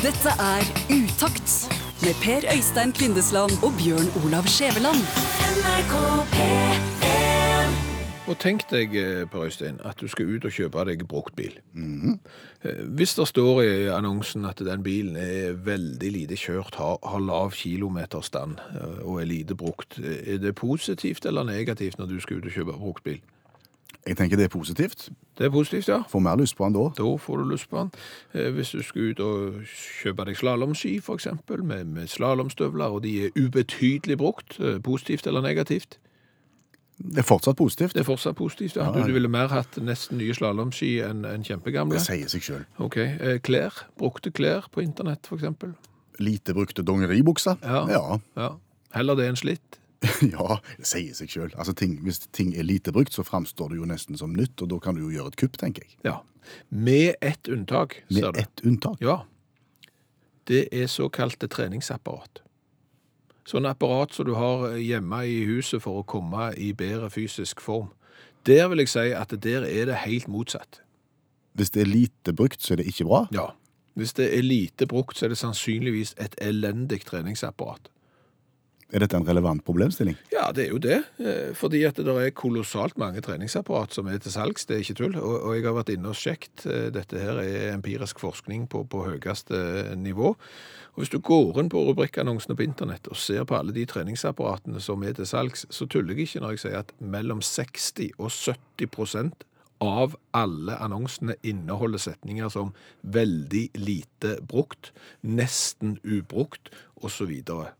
Dette er Utakt med Per Øystein Kvindesland og Bjørn Olav Skjæveland. Og tenk deg, eh, Per Øystein, at du skal ut og kjøpe deg bruktbil. Eh, Hvis det står i annonsen at den bilen er veldig lite kjørt, har, har lav kilometerstand eh, og er lite brukt, er det positivt eller negativt når du skal ut og kjøpe bruktbil? Jeg tenker det er positivt. Det er positivt, ja. Får mer lyst på den da. Da får du lyst på den. Eh, Hvis du skal ut og kjøpe deg slalomski, for eksempel, med, med slalomstøvler, og de er ubetydelig brukt, eh, positivt eller negativt? Det er fortsatt positivt. Det er fortsatt positivt, ja. Du, du ville mer hatt nesten nye slalomski enn en kjempegamle? Det sier seg sjøl. Ok, eh, klær, brukte klær på internett eksempel. Lite brukte dongeribukser. Ja. ja. Ja, heller det enn slitt. Ja, det sier seg sjøl. Altså, ting- hvis ting er lite brukt, så framstår det jo nesten som nytt, og da kan du jo gjøre et kupp, tenker jeg. Ja, med ett unntak, ser Med ett unntak. Ja, det er såkalte treningsapparat. Sånn apparat som du har hjemme i huset for å komme i bedre fysisk form. Der vil jeg si at der er det helt motsatt. Hvis det er lite brukt, så er det ikke bra. Ja, hvis det er lite brukt, så er det sannsynligvis et elendig treningsapparat. Er dette en relevant problemstilling? Ja, det er jo det. eh, Fordi at det er kolossalt mange treningsapparat som er til salgs. Det er ikke tull. Og, jeg har vært inne og sjekket. eh, Dette her er empirisk forskning på, på høyeste nivå. Og hvis du går inn på rubrikkannonsene på internett og ser på alle de treningsapparatene som er til salgs, så tuller jeg ikke når jeg sier at mellom 60 og 70 prosent av alle annonsene inneholder setninger som veldig lite brukt, nesten ubrukt, osv.,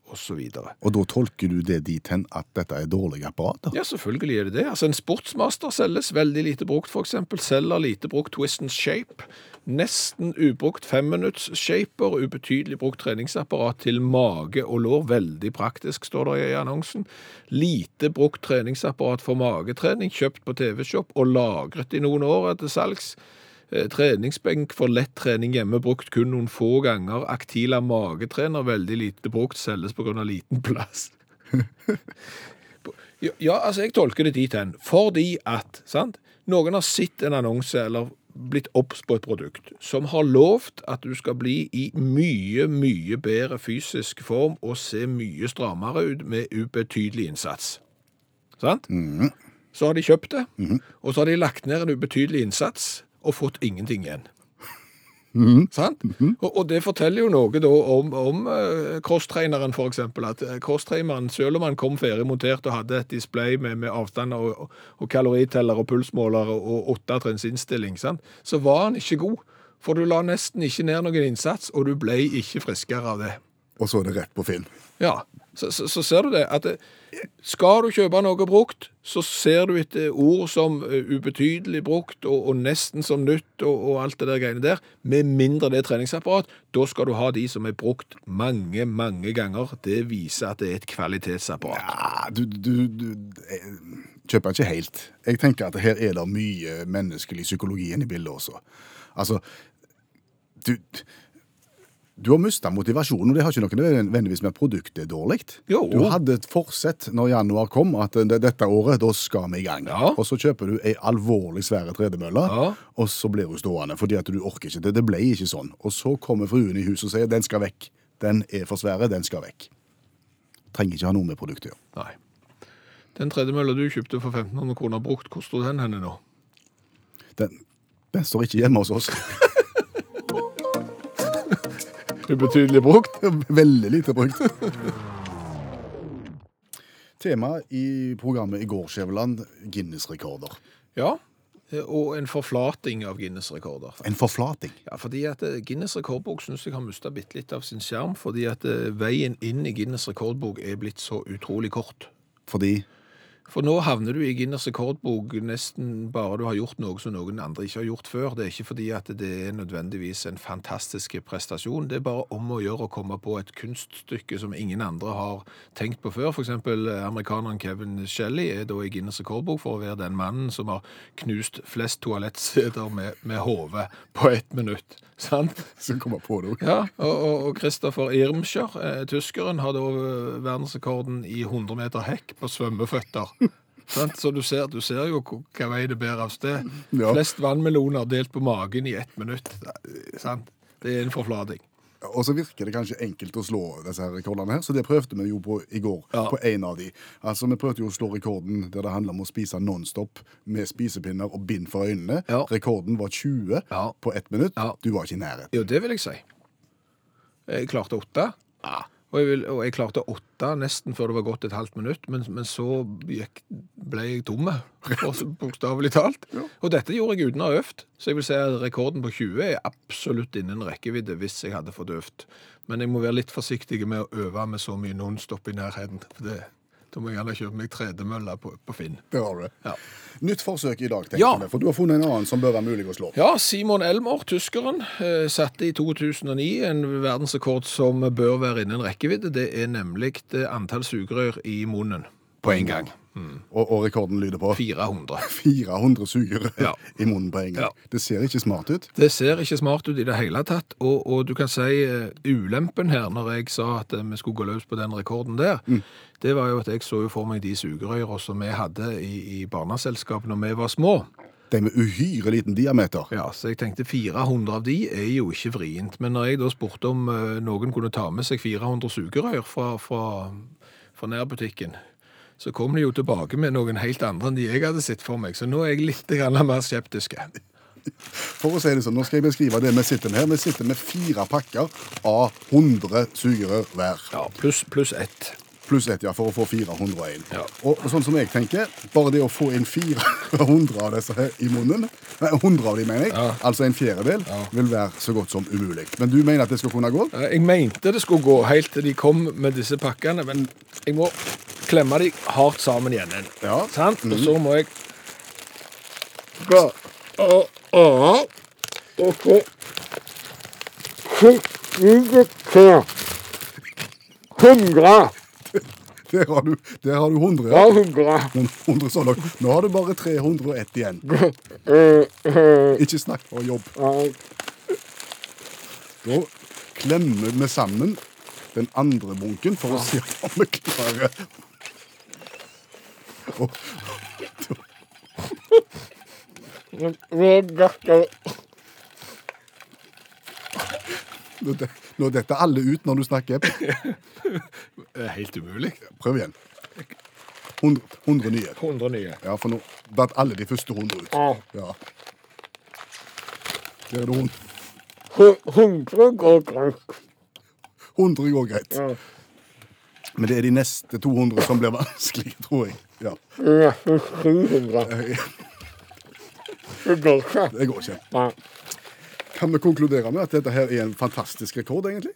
osv. Og og da tolker du det dit hen at dette er dårlige apparater? Ja, selvfølgelig er det det. Altså, En sportsmaster selges veldig lite brukt, eksempel. Selger lite brukt twist and shape. Nesten ubrukt femminuttsshaper, ubetydelig brukt treningsapparat til mage og lår. Veldig praktisk, står det i annonsen. Lite brukt treningsapparat for magetrening, kjøpt på TV-shop og lagret i noen år til salgs. Eh, Treningsbenk for lett trening hjemme, brukt kun noen få ganger. Actila magetrener, veldig lite brukt, selges av liten plass. Ja, altså jeg tolker det dit hen. Fordi at sant? noen har sett en annonse eller blitt obs på et produkt som har lovt at du skal bli i mye, mye bedre fysisk form og se mye strammere ut med ubetydelig innsats. Sant? Så har de kjøpt det, og så har de lagt ned en ubetydelig innsats og fått ingenting igjen. Sant? og, og det forteller jo noe da om, om eh, crosstraineren eksempel, at eh, crosstraineren, selv om han kom ferdig montert og hadde et display med, med avstand og, og, kaloriteller og pulsmåler og, åttetrinns åtte innstilling, sant? så var han ikke god. For du la nesten ikke ned noen innsats, og du ble ikke friskere av det. Og så er det rett på Finn. Ja, så, så, så ser du det, at eh, skal du kjøpe noe brukt, så ser du et eh, ord som eh, ubetydelig brukt og, og nesten som nytt og, og alt det der greiene der, med mindre det er treningsapparat, da skal du ha de som er brukt mange, mange ganger. Det viser at det er et kvalitetsapparat. Ja, du, du, du jeg kjøper ikke helt. Jeg tenker at her er det mye menneskelig psykologi inne i bildet også. Altså, du, du har mista motivasjonen, og det har ikke noe nødvendigvis med produktet dårlig. Du hadde et forsett når januar kom, at dette året, da skal vi i gang. Ja. Og så kjøper du ei alvorlig svære tredemølle, Ja. og så blir hun stående fordi at du orker ikke det. Det ble ikke sånn. Og så kommer fruen i huset og sier den skal vekk. Den er for svære, den skal vekk. Trenger ikke ha noe med produktet å gjøre. Nei. Den tredemølla du kjøpte for 1500 kroner brukt, hvor står den henne nå? Den, den står ikke hjemme hos oss. Ubetydelig brukt? Veldig lite brukt. Temaet i programmet i går, Skjæveland, Guinness-rekorder. Ja, og en forflating av Guinness-rekorder. En forflating. Ja, fordi at eh, Guinness rekordbok synes jeg har mista bitte litt av sin skjerm, fordi at eh, veien inn i Guinness rekordbok er blitt så utrolig kort. Fordi For nå havner du i Guinness rekordbok nesten bare du har gjort noe som noen andre ikke har gjort før. Det er ikke fordi at det er nødvendigvis en fantastisk prestasjon. Det er bare om å gjøre å komme på et kunststykke som ingen andre har tenkt på før. Eksempel eh, amerikaneren Kevin Shelley er da i Guinness rekordbok for å være den mannen som har knust flest toalettseter med, med hodet på ett minutt. Sant? Så kommer på det òg. Ja, og, og, Christopher Irmscher, eh, tyskeren, har da verdensrekorden i 100 meter hekk på svømmeføtter. Sant? Så du ser, du ser jo hva vei det bærer av sted. Ja. Flest vannmeloner delt på magen i ett minutt. Sant? Det er en forflating. Og så virker det kanskje enkelt å slå disse her rekordene her, så det prøvde vi jo på i går, Ja. på en av de. Altså, Vi prøvde jo å slå rekorden der det handler om å spise nonstop med spisepinner og bind for øynene. Ja. Rekorden var 20 Ja. på ett minutt. Ja. Du var ikke i nærheten. Jo, det vil jeg si. Jeg klarte åtte. Og jeg, vil, og jeg klarte åtte nesten før det var gått et halvt minutt, men, men så gikk, ble jeg for- bokstavelig talt. Og dette gjorde jeg uten å ha øvd, så jeg vil si at rekorden på 20 er absolutt innen rekkevidde hvis jeg hadde fått øvd. Men jeg må være litt forsiktig med å øve med så mye nonstop i nærheten. For det, da må jeg gjerne kjøpe meg tredemølle på, på Finn. Det har du. Ja. Nytt forsøk i dag, tenker Ja. vi. For du har funnet en annen som bør være mulig å slå. Ja, Simon Elmer, tyskeren, eh, satte i 2009 en verdensrekord som bør være innen rekkevidde. Det er nemlig antall sugerør i munnen på en gang. Og, og rekorden lyder på 400. 400 sugerør Ja. i munnen på en gang. Ja. Det ser ikke smart ut. Det ser ikke smart ut i det hele tatt, og, og du kan si eh, ulempen her, når jeg sa at eh, vi skulle gå løs på den rekorden der, det var jo at jeg så jo for meg de sugerøyene som vi hadde i, i barneselskap når vi var små. De med uhyre liten diameter. Ja, så jeg tenkte 400 av de er jo ikke vrient. Men når jeg da spurte om eh, noen kunne ta med seg 400 sugerør fra, fra, fra nærbutikken, så kom de jo tilbake med noen helt andre enn de jeg hadde sett for meg. Så nå er jeg litt mer skeptisk. For å si det sånn, Nå skal jeg beskrive det vi sitter med her. Vi sitter med fire pakker av 100 sugerør hver. Ja, pluss plus ett. Pluss ett, ja, for å få 401. Ja. Og, sånn som jeg tenker, bare det å få inn 400 av disse her i munnen, nei, 100 av de mener jeg, Ja. altså en fjerdedel, Ja. vil være så godt som umulig. Men du mener at det skal kunne gå? Jeg mente det skulle gå helt til de kom med disse pakkene, men jeg må klemme de hardt sammen igjen. Ja. Sant? Og så må jeg gå og, og, og så Skikkelig til. 100. Der har du, der har du 100. Ja, Ja. 100. Men 100 så langt. Nå har du bare 301 igjen. Ikke snakk for jobb. Da klemmer vi sammen den andre bunken for å se om vi klarer Nå de- Nå detter alle ut når du snakker. Det er Helt umulig. Prøv igjen. 100, 100 nye. 100 nye. Ja, for nå datt alle de første 100 ut. Ja. Ja. Der er det 100. 100 går greit. 100 går greit. Men det er de neste 200 som blir vanskelig, tror jeg. Ja, Nesten 700. Det går ikke. Det går ikke. Nei. Kan vi konkludere med at dette her er en fantastisk rekord, egentlig?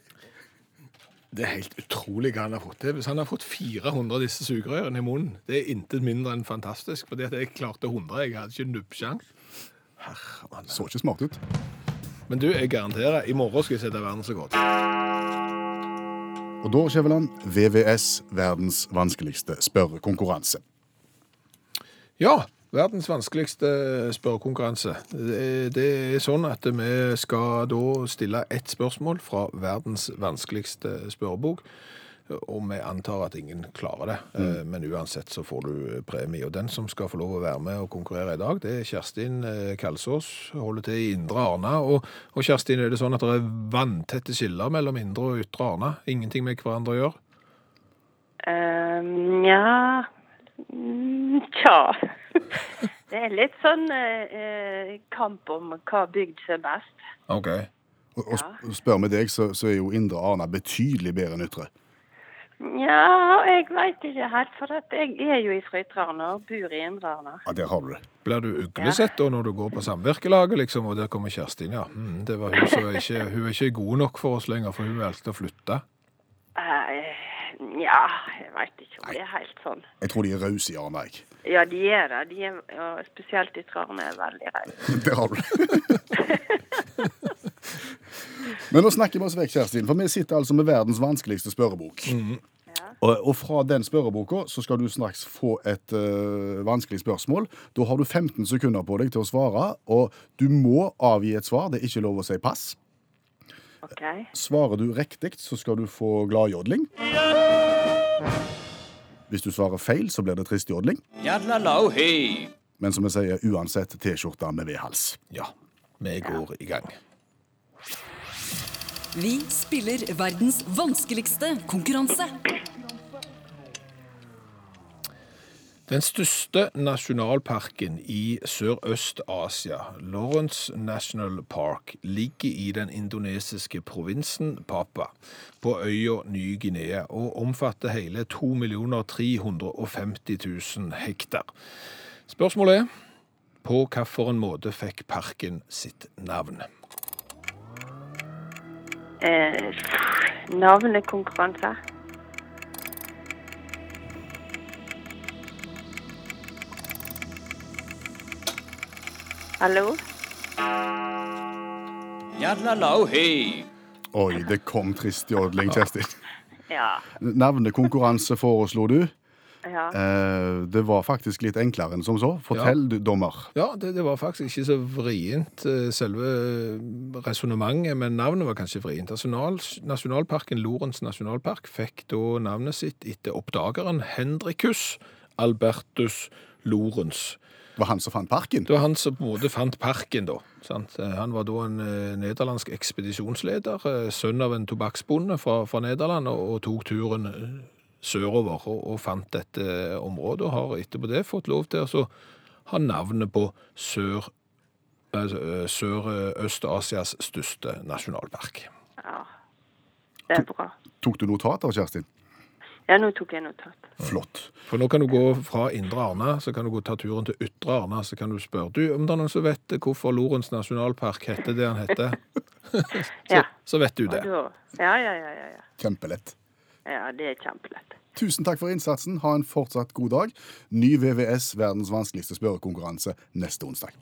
Det er helt utrolig hva han har fått til. Hvis han har fått 400 av disse sugerørene i munnen, det er intet mindre enn fantastisk. Fordi at jeg klarte 100, jeg hadde ikke nubbsjans. Han Så ikke smart ut. Men du, jeg garanterer, i morgen skal jeg sette verdensrekord. Og da, Skjæveland, VVS, verdens vanskeligste spørrekonkurranse. Ja, verdens vanskeligste spørrekonkurranse. Det er- sånn at vi skal da stille ett spørsmål fra verdens vanskeligste spørrebok. Og vi antar at ingen klarer det, mm. men uansett så får du premie. Og den som skal få lov å være med og konkurrere i dag, det er Kjerstin eh, Kalsås. Holder til i Indre Arna. Og, og Kjerstin, er det sånn at det er vanntette skiller mellom Indre og Ytre Arna? Ingenting med hverandre å gjøre? Nja ja Mm, Tja. Det er litt sånn eh, eh, kamp om hva bygd som er best. Ok. Og, og sp- spør vi deg, så, så er jo Indre Arna betydelig bedre enn Ytre. Ja, jeg veit ikke helt, for at jeg er jo fra Ytre-Arna og bor i Indre-Arna. Ja, der har du det. Blir du uglesett da når du går på samvirkelaget, liksom, og der kommer Kjerstin, ja. Mm, det var hun som er ikke, hun er ikke god nok for oss lenger, for hun valgte å flytte. Eh, ja, jeg veit ikke om det er helt sånn. Jeg tror de er rause i Arna. Ja, de er det. De er, ja, spesielt Ytre-Arna er veldig rause. det har du. Men nå snakker vi oss vekk, Kjerstin, for vi sitter altså med verdens vanskeligste spørrebok. Og, og fra den spørreboka så skal du straks få et uh, vanskelig spørsmål. Da har du 15 sekunder på deg til å svare, og du må avgi et svar. Det er ikke lov å si pass. OK. Svarer du riktig, så skal du få gladjodling. Hvis du svarer feil, så blir det tristjodling. Men som jeg sier, uansett T-skjorte med V-hals. Ja, vi går i gang. Vi spiller verdens vanskeligste konkurranse. Den største nasjonalparken i Sørøst-Asia, Lawrence National Park, ligger i den indonesiske provinsen Papa på øya Ny-Guinea og omfatter hele 2 350 000 hektar. Spørsmålet er på hvilken måte fikk parken sitt navn? Eh, navnekonkurranse. Hallo? Oi, det kom trist jodling, Kjersti. Ja. Navnekonkurranse foreslo du. Ja. Eh, det var faktisk litt enklere enn som så. Fortell, du, dommer. Ja, det, det var faktisk ikke så vrient, eh, selve resonnementet, men navnet var kanskje vrient. Nasjonal, nasjonalparken Lorentz nasjonalpark fikk da navnet sitt etter oppdageren Hendrikus Albertus Lorentz. Det var han som fant parken. Det var han som på en måte fant parken, da. Sant? Eh, Han var da en eh, nederlandsk ekspedisjonsleder, eh, sønn av en tobakksbonde fra, fra Nederland, og, og tok turen sørover og, og fant dette området, og har etterpå det fått lov til å så ha navnet på sør, altså, Sør-Øst-Asias største nasjonalpark. ja. Det er bra. Tok du notater, Kjerstin? Ja, nå tok jeg notat. Flott. For nå kan du gå fra Indre Arna, så kan du gå ta turen til Ytre Arna, så kan du spørre du, om det er noen som vet hvorfor Lorentz nasjonalpark heter det han heter. så, Ja. så vet du det. Ja, ja, ja, ja, ja. Kjempelett. Ja, det er kjempelett. Tusen takk for innsatsen. Ha en fortsatt god dag. Ny VVS, verdens vanskeligste spørrekonkurranse, neste onsdag.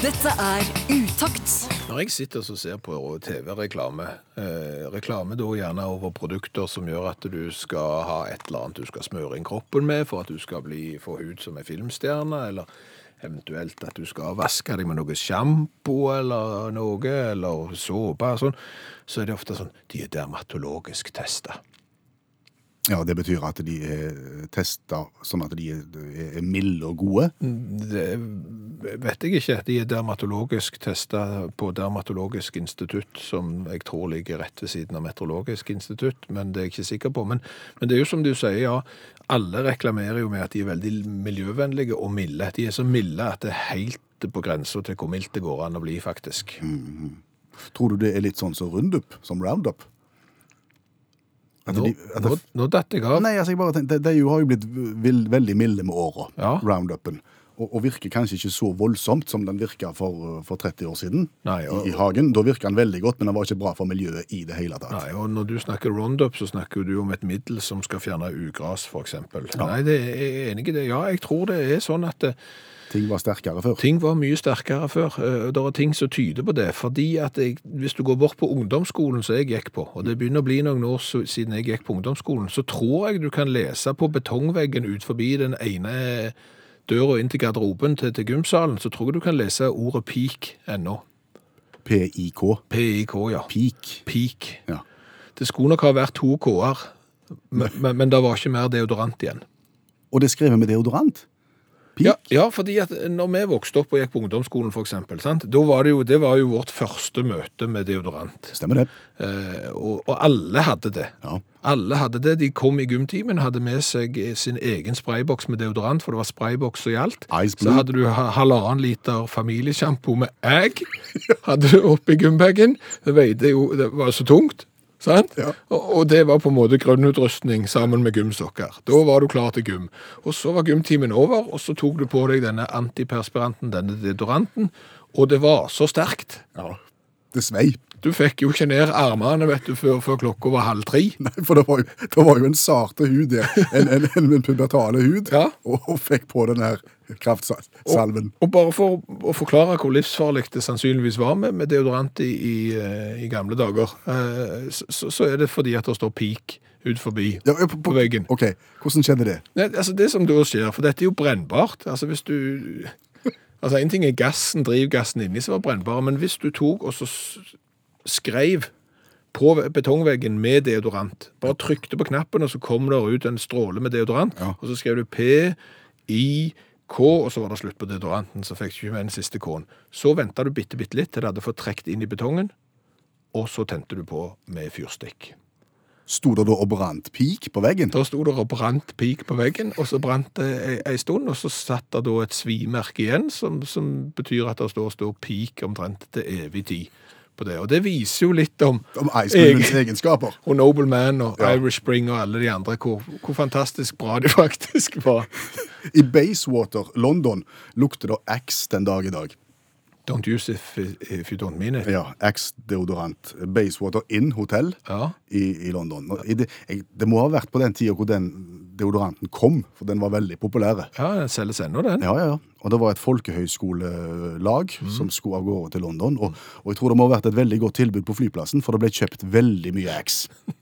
Dette er Utakt Når jeg sitter og ser på TV-reklame, eh, reklame da gjerne over produkter som gjør at du skal ha et eller annet du skal smøre inn kroppen med for at du skal bli, få hud som en filmstjerne, eller eventuelt at du skal vaske deg med noe sjampo eller noe, eller såpe sånn, så er det ofte sånn, de er dermatologisk testet. Ja, Det betyr at de er testa sånn at de er, er milde og gode. Det vet jeg ikke. De er dermatologisk testa på Dermatologisk institutt, som jeg tror ligger rett ved siden av Meteorologisk institutt, men det er jeg ikke sikker på. Men, men det er jo som du sier, ja, alle reklamerer jo med at de er veldig miljøvennlige og milde. De er så milde at det er helt på grensa til hvor mildt det går an å bli, faktisk. Tror du det er litt sånn som Rundup, som Roundup? Nå, de- det- nå, nå datt jeg av. Nei, altså jeg bare tenkte, de, de har jo blitt vild, veldig milde med åra, Ja. Roundupen. Og, og virker kanskje ikke så voldsomt som den virka for, for 30 år siden Nei, og- i, i hagen. Da virka den veldig godt, men den var ikke bra for miljøet i det hele tatt. Nei, og når du snakker Roundup, så snakker du om et middel som skal fjerne ugras, for eksempel. Nei, det er jeg er enig i det. Ja, jeg tror det er sånn at det, Ting var sterkere før. Ting var mye sterkere før. Eh, Det er ting som tyder på det. Fordi at jeg, hvis du går bort på ungdomsskolen som jeg gikk på, og det begynner å bli noen år siden jeg gikk på ungdomsskolen, så tror jeg du kan lese på betongveggen ut forbi den ene døra inn til garderoben til, til gymsalen, så tror jeg du kan lese ordet peak ennå. PIK. P-I-K, ja. Peak. Peak. Ja. Det skulle nok ha vært to K-er, men, men, men det var ikke mer deodorant igjen. Og det er skrevet med deodorant. Ja, ja, fordi at når vi vokste opp og gikk på ungdomsskolen for eksempel, sant? Da var det, jo, det var jo vårt første møte med deodorant. Stemmer det. Eh, og, og alle hadde det. Ja. Alle hadde det. De kom i gymtimen, hadde med seg sin egen sprayboks med deodorant, for det var sprayboks og gjaldt. Så hadde du halvannen liter familiesjampo med egg, hadde du oppi gymbagen. Det jo, det var så tungt. Ja. Og, det var på en måte grunnutrustning sammen med gymsokker. Da var du klar til gym. Og så var gymtimen over, og så tok du på deg denne antiperspiranten, denne deodoranten, og det var så sterkt. ja. Det svei. Du fikk jo ikke ned armene vet du, før, før klokka var halv tre. Nei, for det var jo, det var jo en sarte hud der. En, en, en, en pubertale hud. Ja. Og, og fikk på den her kraftsalven. Og bare for å forklare hvor livsfarlig det sannsynligvis var med, med deodorant i, i, eh, i gamle dager, eh, så, så er det fordi at det står peak ut forbi Ja, på, på veggen. OK, hvordan skjedde det? Nei, altså det som da skjer, for dette er jo brennbart. Altså hvis du Altså En ting er gassen, drivgassen inni som var brennbar, men hvis du tok og så skrev på betongveggen med deodorant, bare trykte på knappen, og så kom det ut en stråle med deodorant, Ja. og så skrev du P, I, K, og så var det slutt på deodoranten, så fikk du ikke med den siste K-en. Så venta du bitte, bitte litt til det hadde fått trukket inn i betongen, og så tente du på med fyrstikk. Sto det da og brant pik på veggen? Da sto det og brant pik på veggen, og så brant det ei stund, og så satt det da et svimerke igjen, som, som betyr at det står, står pik omtrent til evig tid på det. Og det viser jo litt om Om Icemoonens egenskaper. og Noble Man og Ja. Irish Spring og alle de andre, hvor, hvor fantastisk bra de faktisk var. I Basewater, London, lukter det Axe den dag i dag. Don't use if, if you don't mean it. Ja, Axe-deodorant. Basewater Inn hotell Ja. i, i London. Det, jeg, det må ha vært på den tida hvor den deodoranten kom, for den var veldig populær. Ja, den selges ennå, den. Ja, ja, ja. Og det var et folkehøyskolelag som skulle av gårde til London. Og, og jeg tror det må ha vært et veldig godt tilbud på flyplassen, for det ble kjøpt veldig mye Axe.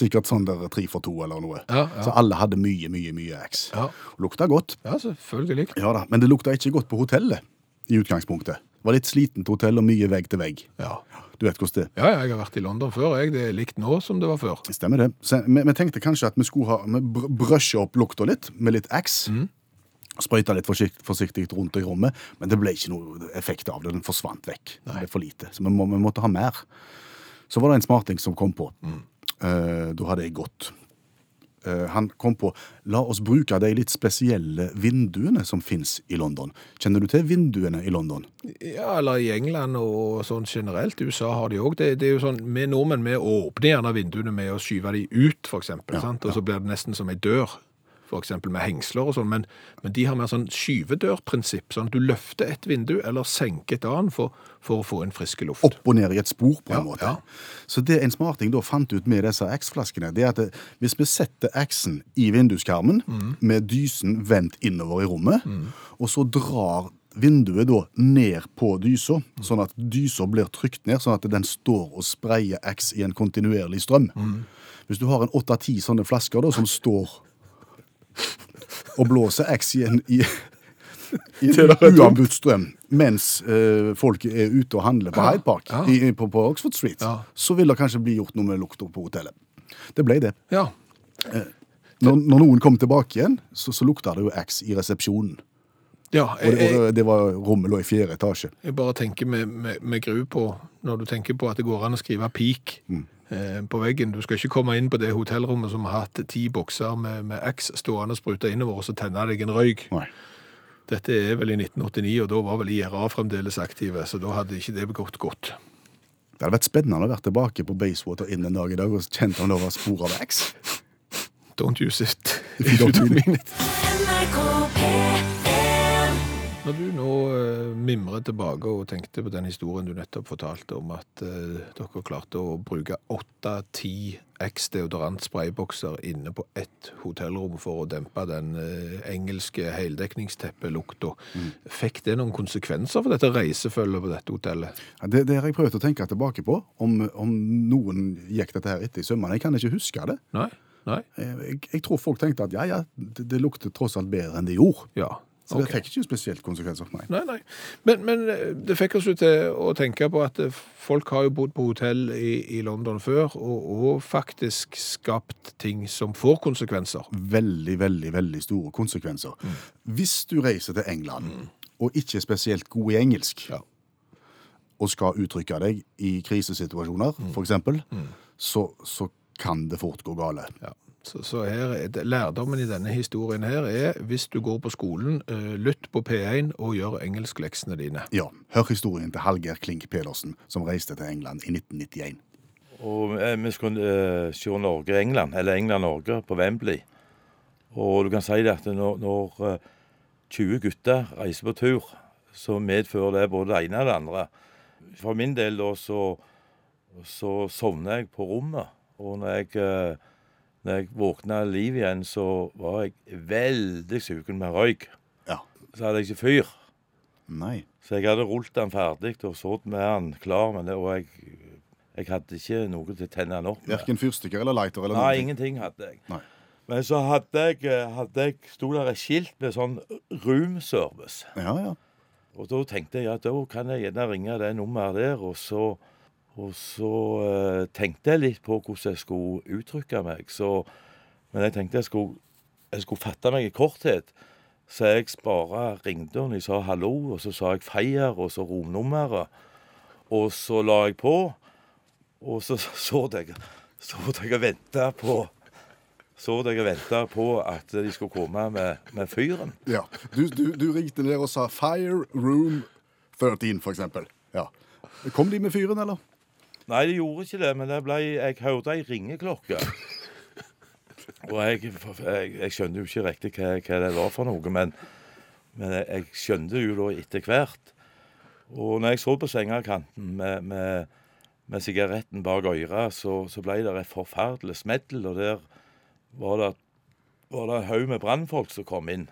Sikkert sånn der tre for to eller noe. Ja, ja. Så alle hadde mye, mye, mye Axe. Ja. Lukta godt. Ja, selvfølgelig. Ja da, Men det lukta ikke godt på hotellet i utgangspunktet. Var litt slitent hotell og mye vegg til vegg. Ja. Du vet hvordan det er. ja, ja, jeg har vært i London før. Jeg. Det er likt nå som det var før. Stemmer det. Så, vi, vi tenkte kanskje at vi skulle ha, br brøsje opp lukta litt med litt Axe. Sprøyta litt forsikt, forsiktig rundt i rommet, men det ble ikke noe effekt av det. Den forsvant vekk. Det ble for lite. Så vi, må, vi måtte ha mer. Så var det en smarting som kom på. Eh, da hadde jeg gått. Eh, han kom på la oss bruke de litt spesielle vinduene som fins i London. Kjenner du til vinduene i London? Ja, eller i England og sånn generelt. I USA har de òg det. Det er jo sånn, Vi nordmenn vi åpner gjerne vinduene med å skyve de ut, eksempel, Ja, sant? Og så blir det nesten som ei dør. Eksempel med hengsler og sånn, men, men de har mer sånn skyvedørprinsipp. Sånn at du løfter et vindu eller senker et annet for, for å få inn friske luft. opp og ned i et spor, på en Ja, måte. ja. Så det en smarting da fant ut med disse X-flaskene, det er at det, hvis vi setter X-en i vinduskarmen Mm. med dysen vendt innover i rommet, og så drar vinduet da ned på dysa, Mm. sånn at dysa blir trykt ned, sånn at den står og sprayer X i en kontinuerlig strøm. Mm. Hvis du har en 8-10 sånne flasker da, som står og blåser X i i, i uanbudt strøm, mens eh, folk er ute og handler på Hyde Park, ja. i, på, på Oxford Street, Ja. så vil det kanskje bli gjort noe med lukta på hotellet. Det ble det. Ja. Når, når noen kom tilbake igjen, så, så lukta det jo X i resepsjonen. ja Og jeg, det, og det, var rommet lå i fjerde etasje. jeg bare tenker med, med, med gru på, når du tenker på at det går an å skrive peak eh, på veggen. Du skal ikke komme inn på det hotellrommet som har hatt ti bokser med, med X stående spruta innover, og så tenne deg en røyk. Nei. Dette er vel i 1989, og da var vel IRA fremdeles aktive, så da hadde ikke det gått godt. Det hadde vært spennende å være tilbake på Basewater inn en dag i dag og kjent om det var spor av X. Don't use it. If you don't mean it. NRK P1 Når du nå eh, mimrer tilbake og tenkte på den historien du nettopp fortalte om at eh, dere klarte å bruke 8-10 eks-deodorant spraybokser inne på ett hotellrom for å dempe den eh, engelske heldekningsteppelukta, fikk det noen konsekvenser for dette reisefølget på dette hotellet? Ja, det, det har jeg prøvd å tenke tilbake på, om, om noen gikk dette her etter i sømmene. Jeg kan ikke huske det. Nei? Nei? Jeg, jeg tror folk tenkte at ja, ja, det, det lukter tross alt bedre enn det gjorde. Ja. Så okay. det fikk ikke spesielt konsekvenser meg. Nei, nei. Men, men eh, det fikk oss jo til å tenke på at eh, folk har jo bodd på hotell i, i London før, og, og faktisk skapt ting som får konsekvenser. Veldig, veldig, veldig store konsekvenser. Hvis du reiser til England og ikke er spesielt god i engelsk, Ja. og skal uttrykke deg i krisesituasjoner, for eksempel, så, så kan det fort gå gale. Ja. Så, så her, er det- lærdommen i denne historien her er, hvis du går på skolen, eh, lytt på P1 og gjør engelskleksene dine. Ja, hør historien til Hallgeir Klink Pedersen, som reiste til England i 1991. Og eh, vi skulle uh, se Norge-England, eller England-Norge, på Wembley. Og du kan si det at når, når eh, 20 gutter reiser på tur, så medfører det både det ene og det andre. For min del da så, så sovner jeg på rommet. Og når jeg, eh, når jeg våkna av liv igjen, så var jeg veldig sugen med røyk. Ja. Så hadde jeg ikke fyr. Nei. Så jeg hadde rullet den ferdig og satt med den klar, men det, og jeg, jeg hadde ikke noe til å tenne den opp med. Hverken fyrstikker eller lighter eller Nei, noe. ingenting hadde jeg. Nei. Men så hadde jeg, eh, hadde jeg sto der et skilt med sånn roomservice. Ja, ja. Og da tenkte jeg at da kan jeg gjerne ringe det nummeret der, og så, og så eh, tenkte jeg litt på hvordan jeg skulle uttrykke meg. Så, men jeg tenkte jeg skulle, jeg skulle fatte meg i korthet. Så jeg bare ringte henne, jeg sa hallo, og så sa jeg feier, og så romnummeret. Og så la jeg på. Og så så jeg så og venta på så jeg venta på at de skulle komme med, med fyren. Ja. Du, du, du ringte ned og sa 'Fire Room 13', for eksempel. Ja. Kom de med fyren, eller? Nei, det gjorde ikke det, men det ble, jeg hørte ei ringeklokke. Og jeg, jeg, jeg skjønte jo ikke riktig hva, hva det var for noe, men, men jeg, jeg skjønte jo da etter hvert. Og når jeg så på sengekanten med, med, med sigaretten bak øret, så, så ble det et forferdelig smell, og der var det, var det en haug med brannfolk som kom inn.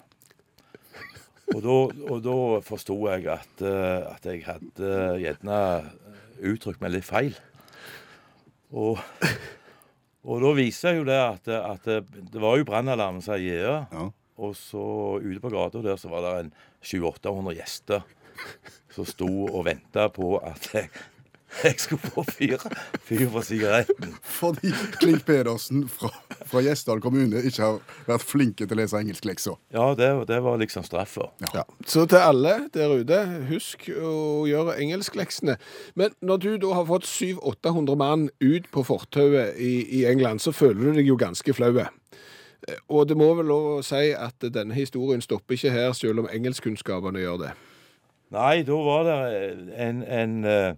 Og da, og da forsto jeg at, eh, at jeg hadde gjerne uttrykt meg litt feil. Og, og da viser jeg jo det at, at det var jo brannalarmen som gikk. Ja. Og så ute på gata der så var det en 700-800 gjester som sto og venta på at jeg, jeg skulle få fyr, fyr på sigaretten. Fordi Klink Pedersen fra, fra Gjesdal kommune ikke har vært flinke til å lese engelskleksa. Ja, det, det var liksom straffa. Ja. Så til alle der ute, husk å gjøre engelskleksene. Men når du da har fått 700-800 mann ut på fortauet i, i England, så føler du deg jo ganske flau. Eh, Og det må vel lov å si at denne historien stopper ikke her, selv om engelskkunnskapene gjør det. Nei, da var det en, en, eh,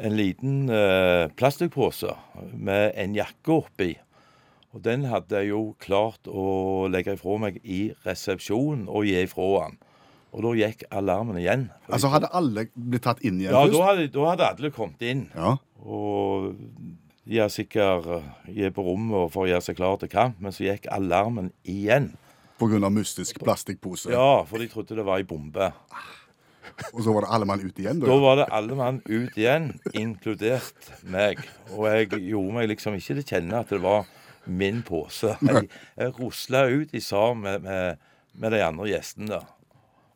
en liten eh, plastpose med en jakke oppi. Og den hadde jeg jo klart å legge ifra meg i resepsjonen og gi ifra han. Og da gikk alarmen igjen. Altså, hadde alle blitt tatt inn igjen Ja, da hadde, da hadde alle kommet inn. Ja. Og de er sikkert eh, de er på rommet for å gjøre seg klar til kamp, men så gikk alarmen igjen. Av mystisk plastikkpose. Ja, for de trodde det var ei bombe. Og så var det alle mann ut igjen? Da. Da var det alle mann ut igjen, inkludert meg. Og jeg gjorde meg liksom ikke til kjenne at det var min pose. Jeg, jeg rusla ut i sammen med, med, med de andre gjestene der.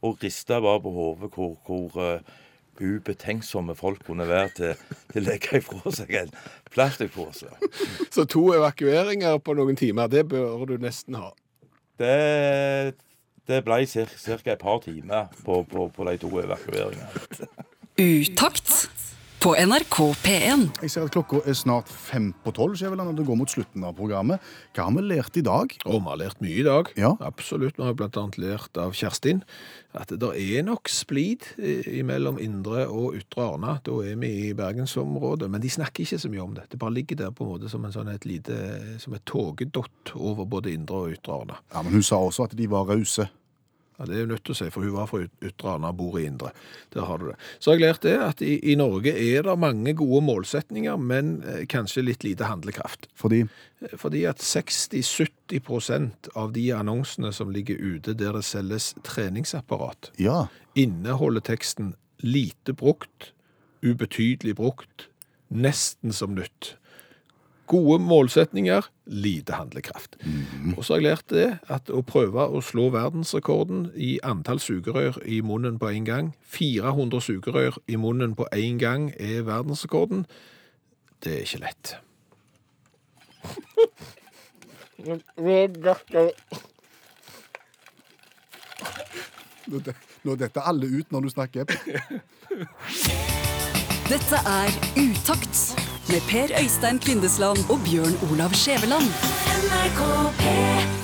Og rista bare på hodet hvor, hvor uh, ubetenksomme folk kunne være til, til å legge ifra seg en plastpose. Så to evakueringer på noen timer, det bør du nesten ha. Det, det ble ca. et par timer på, på, på de to evakueringene. Utakt på NRK P1. Jeg ser at klokka er snart fem på tolv, Skjæveland, og det går mot slutten av programmet. Hva har vi lært i dag? Og vi har lært mye i dag. Ja. Absolutt. Vi har blant annet lært av Kjerstin at det er nok splid eh, mellom Indre og Ytre Arna. Da er vi i bergensområdet. Men de snakker ikke så mye om det. Det bare ligger der på en måte som en sånn et lite som et togedott over både Indre og Ytre Arna. Ja, Men hun sa også at de var rause. Ja, Det er jo nødt til å si, for hun var fra Yt- Ytre Arna og bor i Indre. Der har du det. Så har jeg lært det at i, i Norge er det mange gode målsetninger, men eh, kanskje litt lite handlekraft. Fordi Fordi at 60-70% av de annonsene som ligger ute der det selges treningsapparat, Ja. inneholder teksten lite brukt, ubetydelig brukt, nesten som nytt. Gode målsetninger, lite handlekraft. Og så har jeg lært det at å prøve å slå verdensrekorden i antall sugerør i munnen på en gang, 400 sugerør i munnen på en gang er verdensrekorden, det er ikke lett. Nå detter alle ut når du snakker. Dette er Utakt med Per Øystein Kvindesland og Bjørn Olav Skjæveland. NRK P3